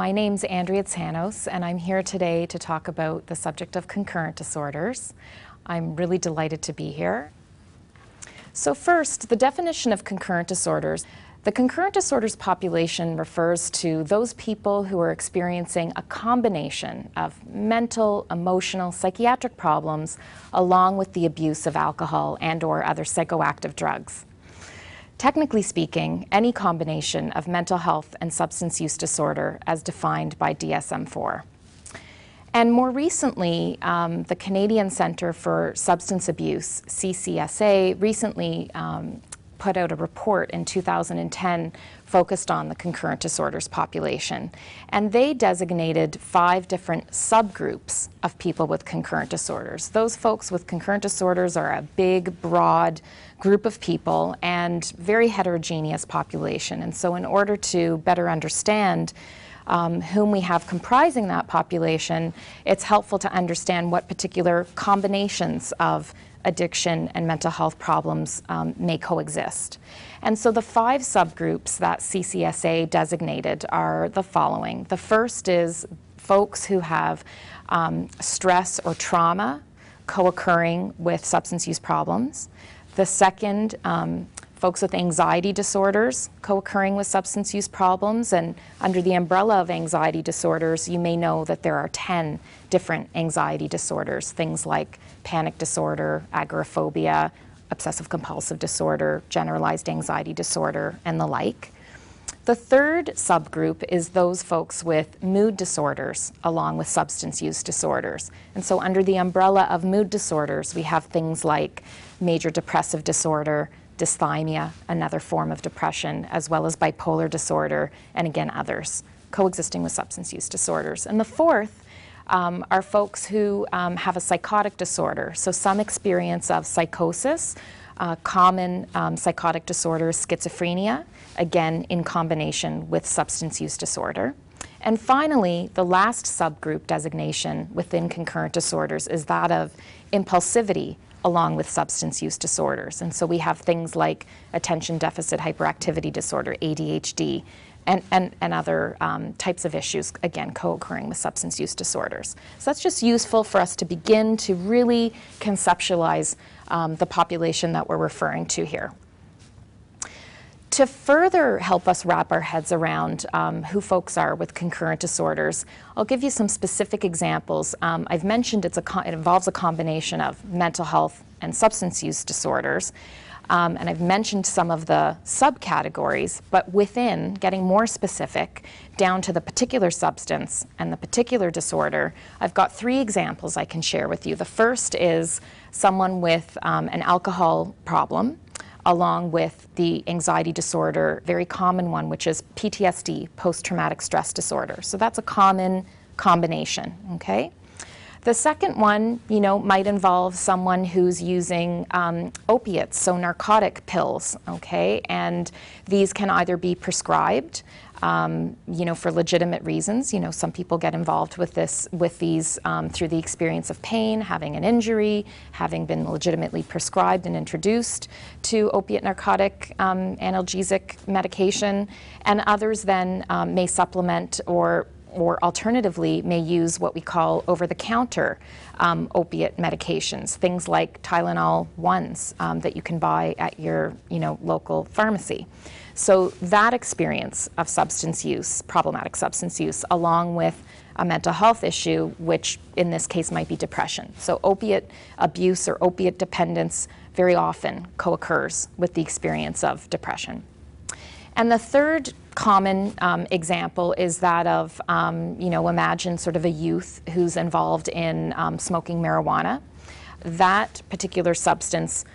My name's Andrea Tsanos, and I'm here today to talk about the subject of concurrent disorders. I'm really delighted to be here. So, first, the definition of concurrent disorders. The concurrent disorders population refers to those people who are experiencing a combination of mental, emotional, psychiatric problems along with the abuse of alcohol and or other psychoactive drugs. Technically speaking, any combination of mental health and substance use disorder as defined by DSM 4. And more recently, um, the Canadian Centre for Substance Abuse, CCSA, recently um, put out a report in 2010 focused on the concurrent disorders population. And they designated five different subgroups of people with concurrent disorders. Those folks with concurrent disorders are a big, broad group of people and very heterogeneous population. And so, in order to better understand um, whom we have comprising that population, it's helpful to understand what particular combinations of addiction and mental health problems um, may coexist. And so the five subgroups that CCSA designated are the following. The first is folks who have um, stress or trauma co occurring with substance use problems. The second, um, folks with anxiety disorders co occurring with substance use problems. And under the umbrella of anxiety disorders, you may know that there are 10 different anxiety disorders, things like panic disorder, agoraphobia, obsessive compulsive disorder, generalized anxiety disorder, and the like. The third subgroup is those folks with mood disorders along with substance use disorders. And so, under the umbrella of mood disorders, we have things like major depressive disorder, dysthymia, another form of depression, as well as bipolar disorder, and again others coexisting with substance use disorders. And the fourth um, are folks who um, have a psychotic disorder, so some experience of psychosis. Uh, common um, psychotic disorders, schizophrenia, again in combination with substance use disorder. And finally, the last subgroup designation within concurrent disorders is that of impulsivity along with substance use disorders. And so we have things like attention deficit hyperactivity disorder, ADHD, and, and, and other um, types of issues, again, co occurring with substance use disorders. So that's just useful for us to begin to really conceptualize um, the population that we're referring to here. To further help us wrap our heads around um, who folks are with concurrent disorders, I'll give you some specific examples. Um, I've mentioned it involves a combination of mental health and substance use disorders. Um, and I've mentioned some of the subcategories, but within, getting more specific, down to the particular substance and the particular disorder, I've got three examples I can share with you. The first is someone with um, an alcohol problem along with the anxiety disorder, very common one, which is PTSD, post traumatic stress disorder. So that's a common combination, okay? The second one, you know, might involve someone who's using um, opiates, so narcotic pills, okay? And these can either be prescribed um, you know, for legitimate reasons. You know, some people get involved with this, with these um, through the experience of pain, having an injury, having been legitimately prescribed and introduced to opiate narcotic um, analgesic medication, and others then um, may supplement or or alternatively may use what we call over-the-counter um, opiate medications, things like Tylenol ones um, that you can buy at your you know local pharmacy. So that experience of substance use, problematic substance use, along with a mental health issue, which in this case might be depression. So opiate abuse or opiate dependence very often co-occurs with the experience of depression. And the third common um, example is that of, um, you know, imagine sort of a youth who's involved in um, smoking marijuana. That particular substance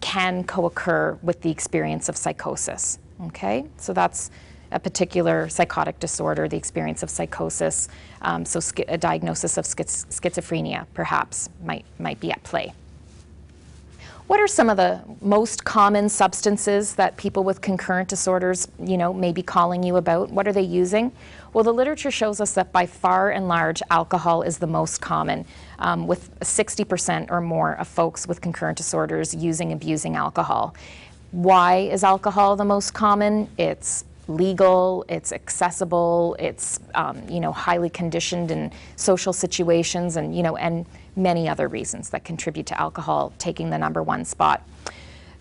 can co occur with the experience of psychosis. Okay, so that's a particular psychotic disorder, the experience of psychosis. Um, so, a diagnosis of schiz- schizophrenia perhaps might, might be at play. What are some of the most common substances that people with concurrent disorders, you know, may be calling you about? What are they using? Well, the literature shows us that by far and large, alcohol is the most common, um, with 60% or more of folks with concurrent disorders using, abusing alcohol. Why is alcohol the most common? It's legal, it's accessible, it's um, you know highly conditioned in social situations, and you know and many other reasons that contribute to alcohol taking the number one spot.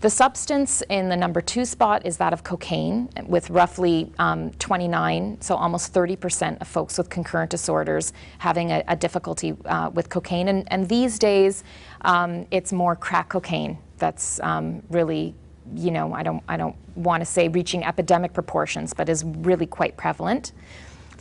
The substance in the number two spot is that of cocaine, with roughly um, 29, so almost 30% of folks with concurrent disorders having a, a difficulty uh, with cocaine. And, and these days, um, it's more crack cocaine that's um, really, you know, I don't, I don't want to say reaching epidemic proportions, but is really quite prevalent.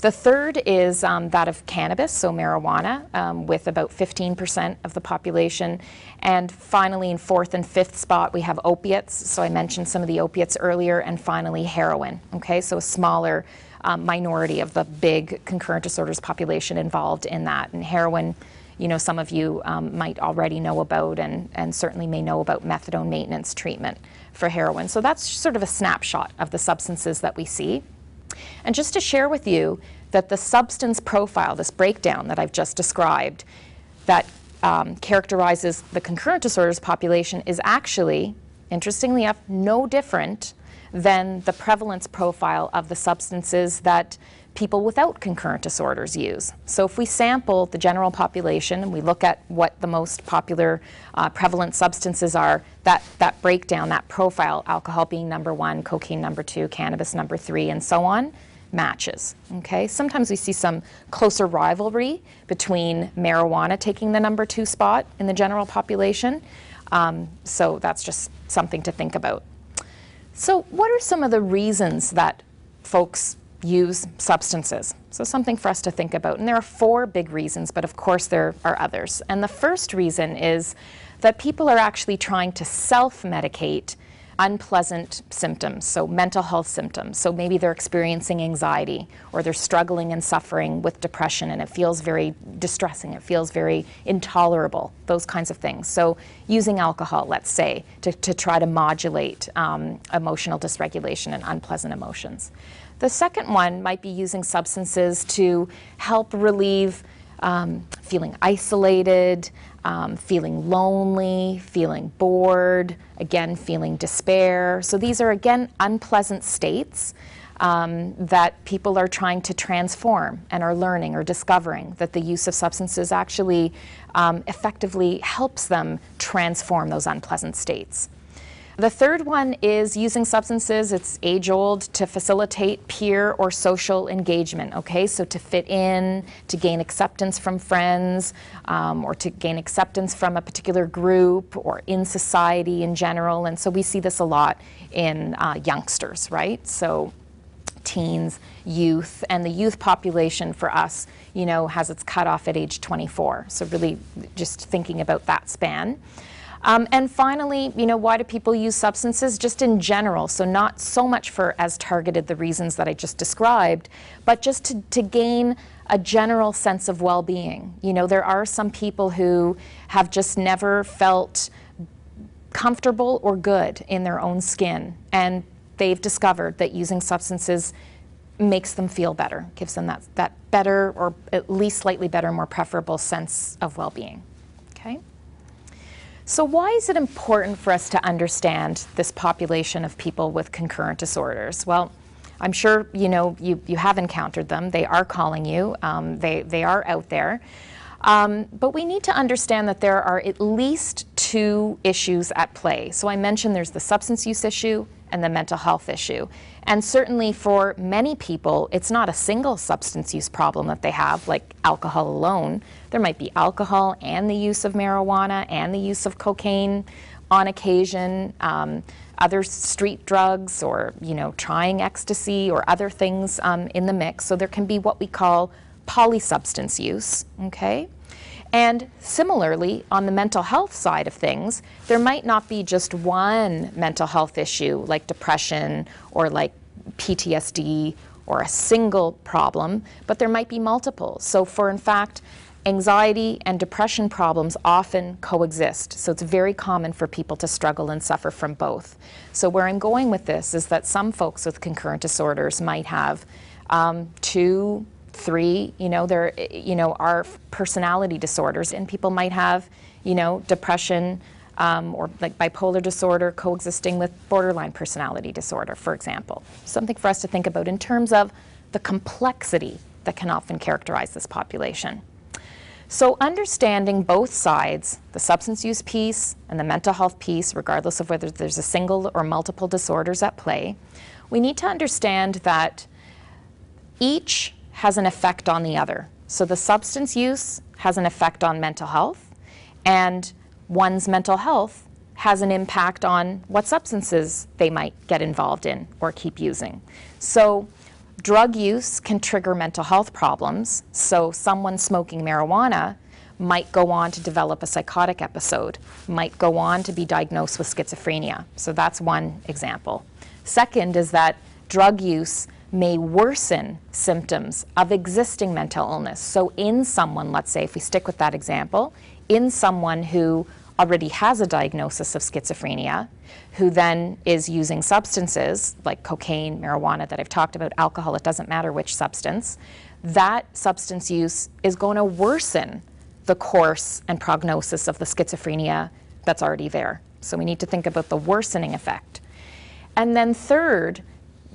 The third is um, that of cannabis, so marijuana, um, with about 15% of the population. And finally, in fourth and fifth spot, we have opiates. So I mentioned some of the opiates earlier. And finally, heroin. Okay, so a smaller um, minority of the big concurrent disorders population involved in that. And heroin, you know, some of you um, might already know about and, and certainly may know about methadone maintenance treatment for heroin. So that's sort of a snapshot of the substances that we see. And just to share with you that the substance profile, this breakdown that I've just described, that um, characterizes the concurrent disorders population is actually, interestingly enough, no different than the prevalence profile of the substances that people without concurrent disorders use. So if we sample the general population and we look at what the most popular uh, prevalent substances are, that, that breakdown, that profile, alcohol being number one, cocaine number two, cannabis number three, and so on, matches. Okay, sometimes we see some closer rivalry between marijuana taking the number two spot in the general population. Um, so that's just something to think about. So, what are some of the reasons that folks use substances? So, something for us to think about. And there are four big reasons, but of course, there are others. And the first reason is that people are actually trying to self medicate unpleasant symptoms, so mental health symptoms. So maybe they're experiencing anxiety or they're struggling and suffering with depression and it feels very distressing, it feels very intolerable, those kinds of things. So using alcohol, let's say, to, to try to modulate um, emotional dysregulation and unpleasant emotions. The second one might be using substances to help relieve um, feeling isolated, um, feeling lonely, feeling bored, again, feeling despair. So these are, again, unpleasant states um, that people are trying to transform and are learning or discovering that the use of substances actually um, effectively helps them transform those unpleasant states. The third one is using substances, it's age old, to facilitate peer or social engagement, okay? So to fit in, to gain acceptance from friends, um, or to gain acceptance from a particular group or in society in general. And so we see this a lot in uh, youngsters, right? So teens, youth, and the youth population for us, you know, has its cutoff at age 24. So really just thinking about that span. Um, and finally, you know, why do people use substances? Just in general, so not so much for as targeted the reasons that I just described, but just to, to gain a general sense of well being. You know, there are some people who have just never felt comfortable or good in their own skin, and they've discovered that using substances makes them feel better, gives them that, that better or at least slightly better, more preferable sense of well being. Okay? So, why is it important for us to understand this population of people with concurrent disorders? Well, I'm sure you know you, you have encountered them. They are calling you. Um, they they are out there. Um, but we need to understand that there are at least two issues at play. So I mentioned there's the substance use issue and the mental health issue. And certainly for many people, it's not a single substance use problem that they have, like alcohol alone. There might be alcohol and the use of marijuana and the use of cocaine on occasion, um, other street drugs, or you know, trying ecstasy or other things um, in the mix. So there can be what we call polysubstance use. Okay. And similarly, on the mental health side of things, there might not be just one mental health issue like depression or like PTSD or a single problem, but there might be multiple. So, for in fact, anxiety and depression problems often coexist. So, it's very common for people to struggle and suffer from both. So, where I'm going with this is that some folks with concurrent disorders might have um, two three, you know, there, you know, are personality disorders, and people might have, you know, depression um, or like bipolar disorder coexisting with borderline personality disorder, for example. Something for us to think about in terms of the complexity that can often characterize this population. So, understanding both sides, the substance use piece and the mental health piece, regardless of whether there's a single or multiple disorders at play, we need to understand that each has an effect on the other. So the substance use has an effect on mental health, and one's mental health has an impact on what substances they might get involved in or keep using. So drug use can trigger mental health problems. So someone smoking marijuana might go on to develop a psychotic episode, might go on to be diagnosed with schizophrenia. So that's one example. Second is that drug use may worsen symptoms of existing mental illness. So, in someone, let's say, if we stick with that example, in someone who already has a diagnosis of schizophrenia, who then is using substances like cocaine, marijuana that I've talked about, alcohol, it doesn't matter which substance, that substance use is going to worsen the course and prognosis of the schizophrenia that's already there. So we need to think about the worsening effect. And then, third,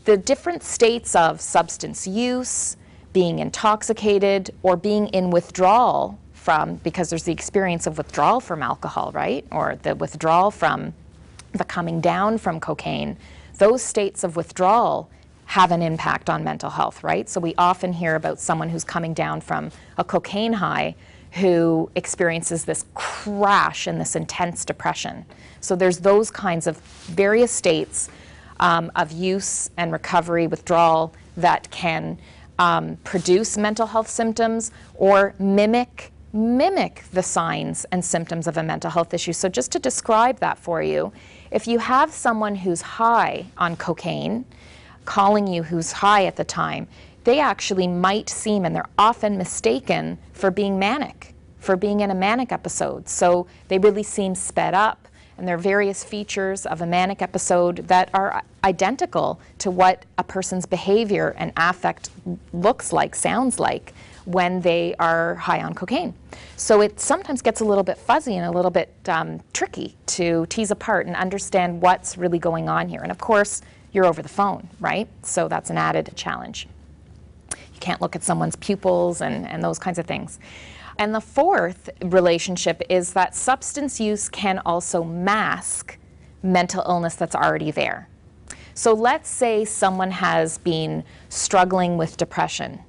the different states of substance use, being intoxicated, or being in withdrawal from, because there's the experience of withdrawal from alcohol, right? Or the withdrawal from the coming down from cocaine. Those states of withdrawal have an impact on mental health, right? So we often hear about someone who's coming down from a cocaine high who experiences this crash and this intense depression. So there's those kinds of various states um, of use and recovery withdrawal that can um, produce mental health symptoms or mimic mimic the signs and symptoms of a mental health issue. So just to describe that for you, if you have someone who's high on cocaine calling you who's high at the time, they actually might seem and they're often mistaken for being manic, for being in a manic episode. So they really seem sped up and there are various features of a manic episode that are identical to what a person's behavior and affect looks like, sounds like when they are high on cocaine. So it sometimes gets a little bit fuzzy and a little bit um, tricky to tease apart and understand what's really going on here. And of course, you're over the phone, right? So that's an added challenge. You can't look at someone's pupils and, and those kinds of things. And the fourth relationship is that substance use can also mask mental illness that's already there. So let's say someone has been struggling with depression.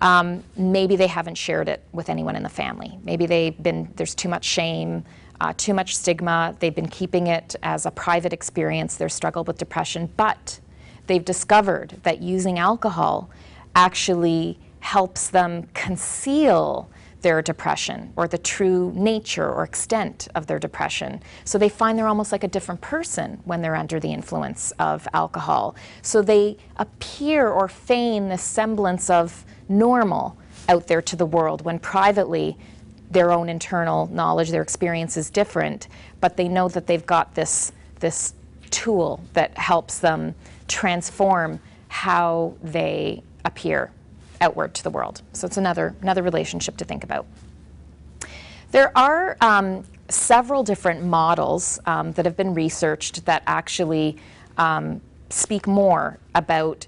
Um, maybe they haven't shared it with anyone in the family. Maybe they've been there's too much shame, uh, too much stigma. They've been keeping it as a private experience. Their struggle with depression, but they've discovered that using alcohol actually helps them conceal their depression or the true nature or extent of their depression. So they find they're almost like a different person when they're under the influence of alcohol. So they appear or feign the semblance of normal out there to the world when privately their own internal knowledge, their experience is different, but they know that they've got this, this tool that helps them transform how they appear outward to the world. So it's another, another relationship to think about. There are um, several different models um, that have been researched that actually um, speak more about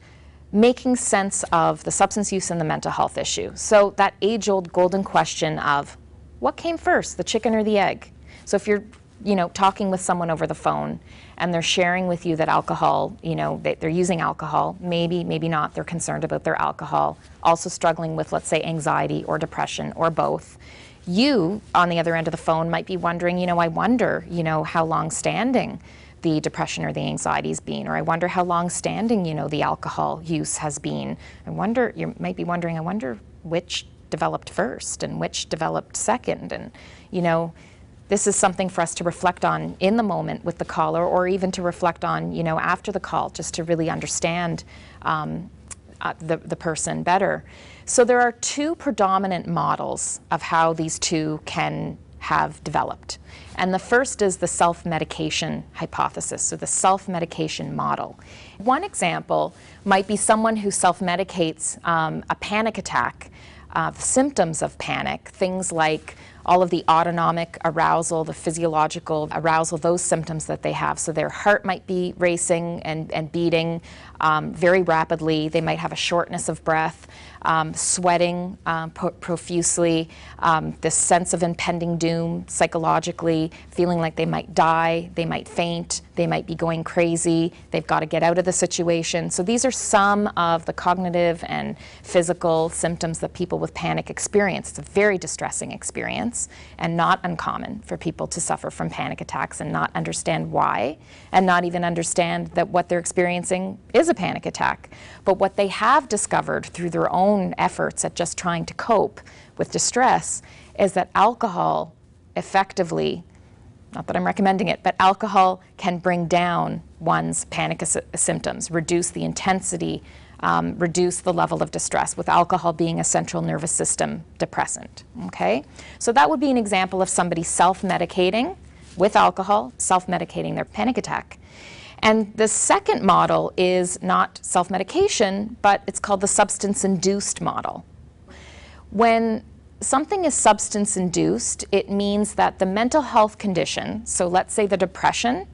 making sense of the substance use and the mental health issue. So that age-old golden question of what came first, the chicken or the egg? So if you're you know, talking with someone over the phone and they're sharing with you that alcohol, you know, they, are using alcohol, maybe, maybe not, they're concerned about their alcohol, also struggling with, let's say, anxiety or depression or both. You, on the other end of the phone, might be wondering, you know, I wonder, you know, how long standing the depression or the anxiety's been, or I wonder how long standing, you know, the alcohol use has been. I wonder, you might be wondering, I wonder which developed first and which developed second. And, you know, this is something for us to reflect on in the moment with the caller or even to reflect on, you know, after the call just to really understand um, uh, the, the person better. So there are two predominant models of how these two can have developed. And the first is the self medication hypothesis, so the self medication model. One example might be someone who self medicates um, a panic attack, uh, symptoms of panic, things like all of the autonomic arousal, the physiological arousal, those symptoms that they have. So their heart might be racing and, and beating um, very rapidly. They might have a shortness of breath um, sweating um, profusely, um, this sense of impending doom psychologically, feeling like they might die, they might faint, they might be going crazy, they've got to get out of the situation. So these are some of the cognitive and physical symptoms that people with panic experience. It's a very distressing experience and not uncommon for people to suffer from panic attacks and not understand why and not even understand that what they're experiencing is a panic attack. But what they have discovered through their own efforts at just trying to cope with distress is that alcohol effectively, not that I'm recommending it, but alcohol can bring down one's panic symptoms, reduce the intensity, um, reduce the level of distress, with alcohol being a central nervous system depressant. Okay? So that would be an example of somebody self medicating with alcohol, self medicating their panic attack. And the second model is not self medication, but it's called the substance induced model. When something is substance induced, it means that the mental health condition, so let's say the depression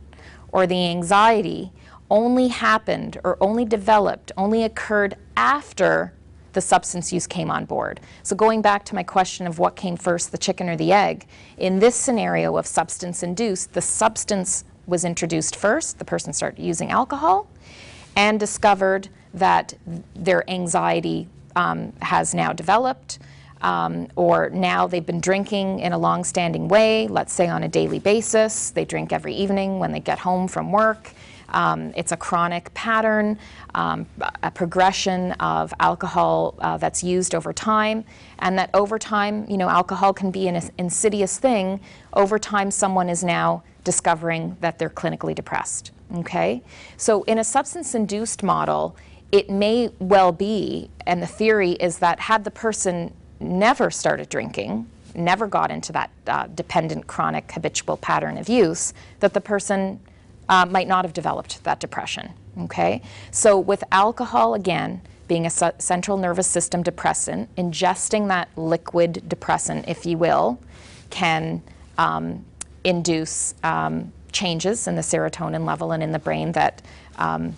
or the anxiety, only happened or only developed, only occurred after the substance use came on board. So, going back to my question of what came first, the chicken or the egg, in this scenario of substance induced, the substance was introduced first. The person started using alcohol and discovered that their anxiety um, has now developed. Um, or now they've been drinking in a long standing way, let's say on a daily basis. They drink every evening when they get home from work. Um, it's a chronic pattern, um, a progression of alcohol uh, that's used over time, and that over time, you know, alcohol can be an insidious thing. Over time, someone is now discovering that they're clinically depressed. Okay? So, in a substance induced model, it may well be, and the theory is that had the person never started drinking, never got into that uh, dependent, chronic, habitual pattern of use, that the person uh, might not have developed that depression. Okay? So, with alcohol, again, being a central nervous system depressant, ingesting that liquid depressant, if you will, can um, induce um, changes in the serotonin level and in the brain that um,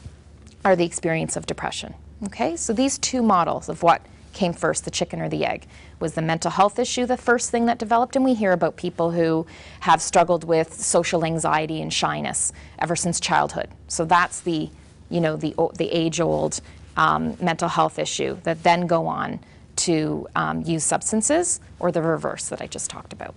are the experience of depression. Okay, so these two models of what came first, the chicken or the egg. Was the mental health issue the first thing that developed? And we hear about people who have struggled with social anxiety and shyness ever since childhood. So that's the, you know, the, the age-old um, mental health issue that then go on to um, use substances or the reverse that I just talked about.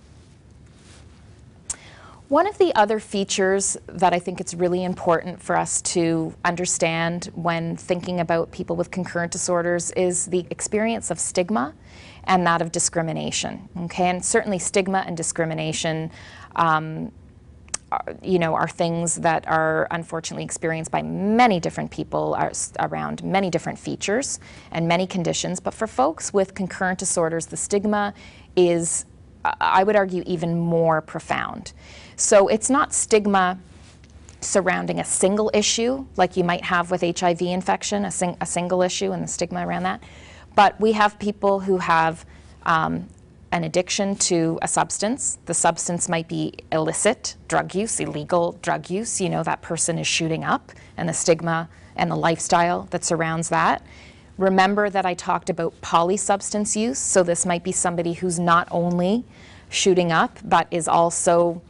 One of the other features that I think it's really important for us to understand when thinking about people with concurrent disorders is the experience of stigma and that of discrimination. Okay, and certainly stigma and discrimination. Um, are, you know, are things that are unfortunately experienced by many different people around many different features and many conditions. But for folks with concurrent disorders, the stigma is, I would argue, even more profound. So it's not stigma surrounding a single issue like you might have with HIV infection, a, sing- a single issue and the stigma around that. But we have people who have um, an addiction to a substance. The substance might be illicit drug use, illegal drug use. You know, that person is shooting up, and the stigma and the lifestyle that surrounds that. Remember that I talked about polysubstance use. So, this might be somebody who's not only shooting up, but is also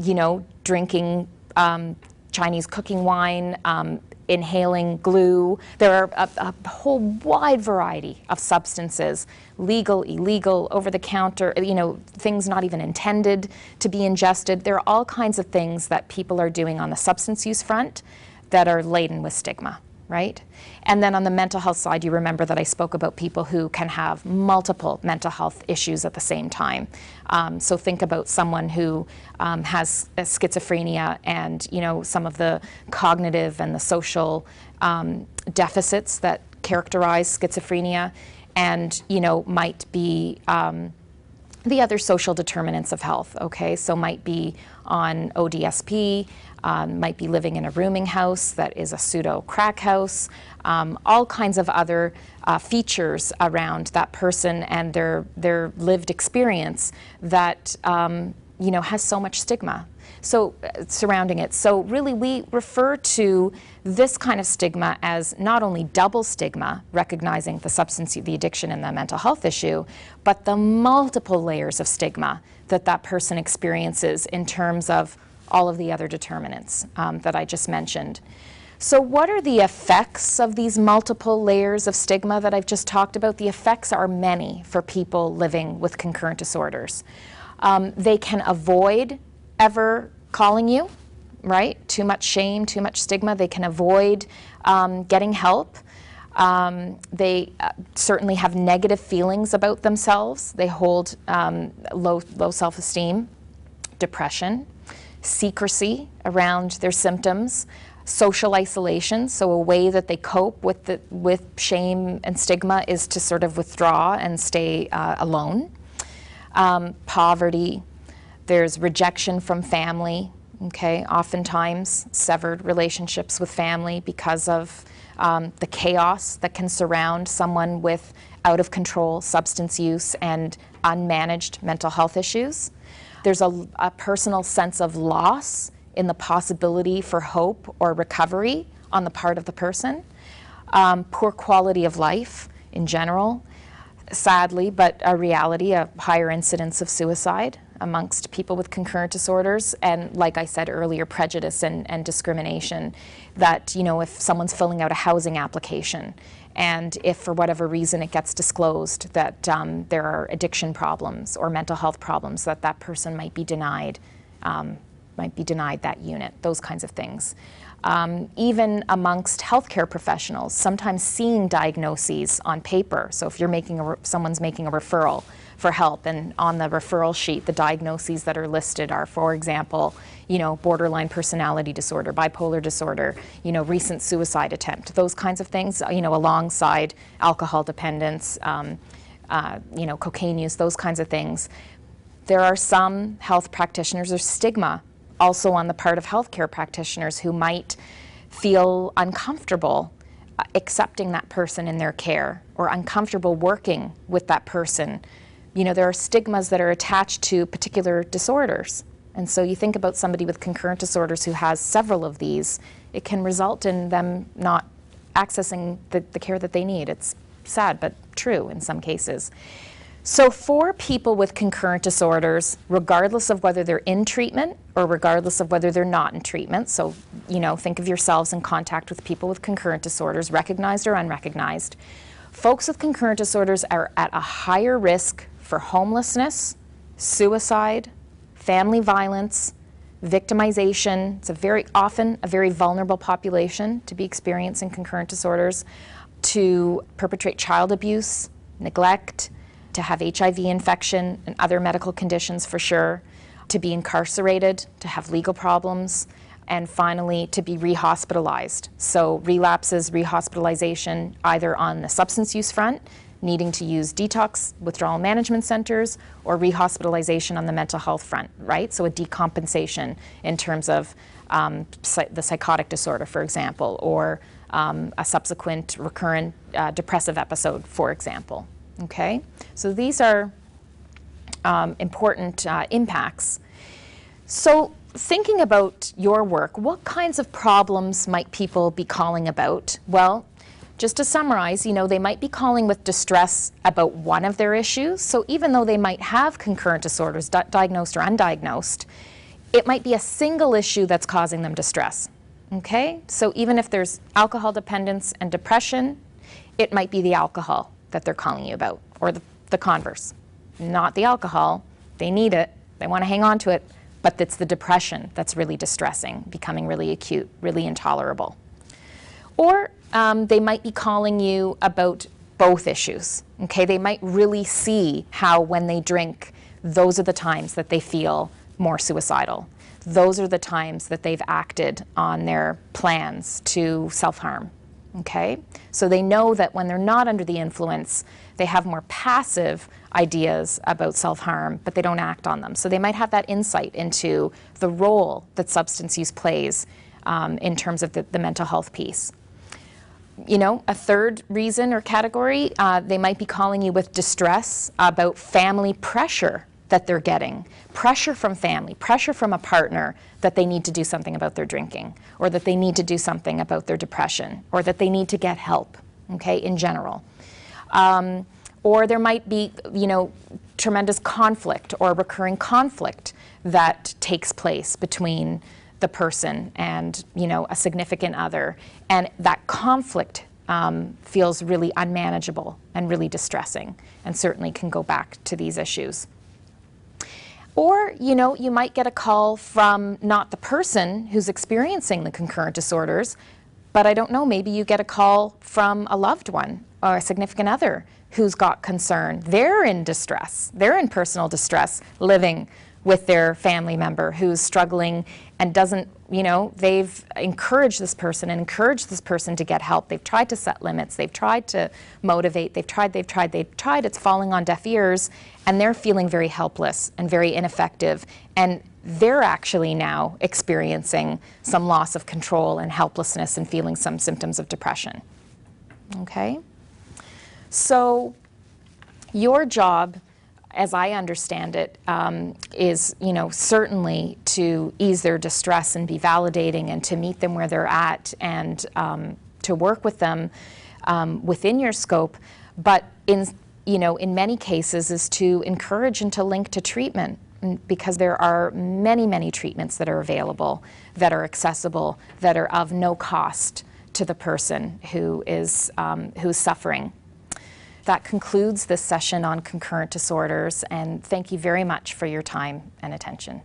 you know, drinking um, Chinese cooking wine, um, inhaling glue. There are a, a, whole wide variety of substances, legal, illegal, over the counter, you know, things not even intended to be ingested. There are all kinds of things that people are doing on the substance use front that are laden with stigma. Right? And then on the mental health side, you remember that I spoke about people who can have multiple mental health issues at the same time. Um, so think about someone who um, has schizophrenia and you know some of the cognitive and the social um, deficits that characterize schizophrenia, and you know might be um, the other social determinants of health. Okay, so might be on ODSP um, might be living in a rooming house that is a pseudo crack house, um, all kinds of other uh, features around that person and their, their lived experience that um, you know, has so much stigma so uh, surrounding it. So really we refer to this kind of stigma as not only double stigma, recognizing the substance, the addiction and the mental health issue, but the multiple layers of stigma that that person experiences in terms of all of the other determinants um, that I just mentioned. So what are the effects of these multiple layers of stigma that I've just talked about? The effects are many for people living with concurrent disorders. Um, they can avoid ever calling you, right? Too much shame, too much stigma. They can avoid um, getting help. Um, they uh, certainly have negative feelings about themselves. They hold um, low, low self-esteem, depression secrecy around their symptoms, social isolation, so a way that they cope with, the, with shame and stigma is to sort of withdraw and stay uh, alone. Um, poverty, there's rejection from family, okay, oftentimes severed relationships with family because of um, the chaos that can surround someone with out of control substance use and unmanaged mental health issues. There's a, a personal sense of loss in the possibility for hope or recovery on the part of the person. Um, poor quality of life in general, sadly, but a reality, a higher incidence of suicide amongst people with concurrent disorders. And like I said earlier, prejudice and, and discrimination that, you know, if someone's filling out a housing application and if for whatever reason it gets disclosed that um, there are addiction problems or mental health problems, that that person might be denied, um, might be denied that unit, those kinds of things. Um, even amongst healthcare professionals, sometimes seeing diagnoses on paper. So if you're making a, someone's making a referral, for help. And on the referral sheet, the diagnoses that are listed are, for example, you know, borderline personality disorder, bipolar disorder, you know, recent suicide attempt, those kinds of things, you know, alongside alcohol dependence, um, uh, you know, cocaine use, those kinds of things. There are some health practitioners or stigma also on the part of healthcare practitioners who might feel uncomfortable uh, accepting that person in their care or uncomfortable working with that person you know, there are stigmas that are attached to particular disorders. And so you think about somebody with concurrent disorders who has several of these, it can result in them not accessing the, the care that they need. It's sad, but true in some cases. So for people with concurrent disorders, regardless of whether they're in treatment or regardless of whether they're not in treatment, so you know, think of yourselves in contact with people with concurrent disorders, recognized or unrecognized, folks with concurrent disorders are at a higher risk for homelessness, suicide, family violence, victimization. It's a very often a very vulnerable population to be experiencing concurrent disorders, to perpetrate child abuse, neglect, to have HIV infection and other medical conditions for sure, to be incarcerated, to have legal problems, and finally to be rehospitalized. So relapses, rehospitalization, either on the substance use front needing to use detox withdrawal management centers or rehospitalization on the mental health front, right? So a decompensation in terms of um, the psychotic disorder, for example, or um, a subsequent recurrent uh, depressive episode, for example. Okay? So these are um, important uh, impacts. So thinking about your work, what kinds of problems might people be calling about? Well, just to summarize, you know, they might be calling with distress about one of their issues. So even though they might have concurrent disorders, di diagnosed or undiagnosed, it might be a single issue that's causing them distress. Okay? So even if there's alcohol dependence and depression, it might be the alcohol that they're calling you about, or the, the converse. Not the alcohol. They need it, they want to hang on to it, but it's the depression that's really distressing, becoming really acute, really intolerable. Or um, they might be calling you about both issues. Okay, they might really see how when they drink, those are the times that they feel more suicidal. Those are the times that they've acted on their plans to self harm. Okay, so they know that when they're not under the influence, they have more passive ideas about self harm, but they don't act on them. So they might have that insight into the role that substance use plays um, in terms of the, the mental health piece you know, a third reason or category, uh, they might be calling you with distress about family pressure that they're getting pressure from family, pressure from a partner that they need to do something about their drinking, or that they need to do something about their depression, or that they need to get help, okay, in general. Um, or there might be, you know, tremendous conflict or recurring conflict that takes place between the person and you know a significant other, and that conflict um, feels really unmanageable and really distressing, and certainly can go back to these issues. Or, you know, you might get a call from not the person who's experiencing the concurrent disorders, but I don't know, maybe you get a call from a loved one or a significant other who's got concern. They're in distress, they're in personal distress living with their family member who's struggling and doesn't, you know, they've encouraged this person and encouraged this person to get help. They've tried to set limits, they've tried to motivate, they've tried, they've tried, they've tried, it's falling on deaf ears, and they're feeling very helpless and very ineffective. And they're actually now experiencing some loss of control and helplessness and feeling some symptoms of depression. Okay? So, your job as I understand it, um, is you know certainly to ease their distress and be validating and to meet them where they're at and um, to work with them um, within your scope, but in you know in many cases is to encourage and to link to treatment because there are many many treatments that are available that are accessible that are of no cost to the person who is um, who's suffering that concludes this session on concurrent disorders, and thank you very much for your time and attention.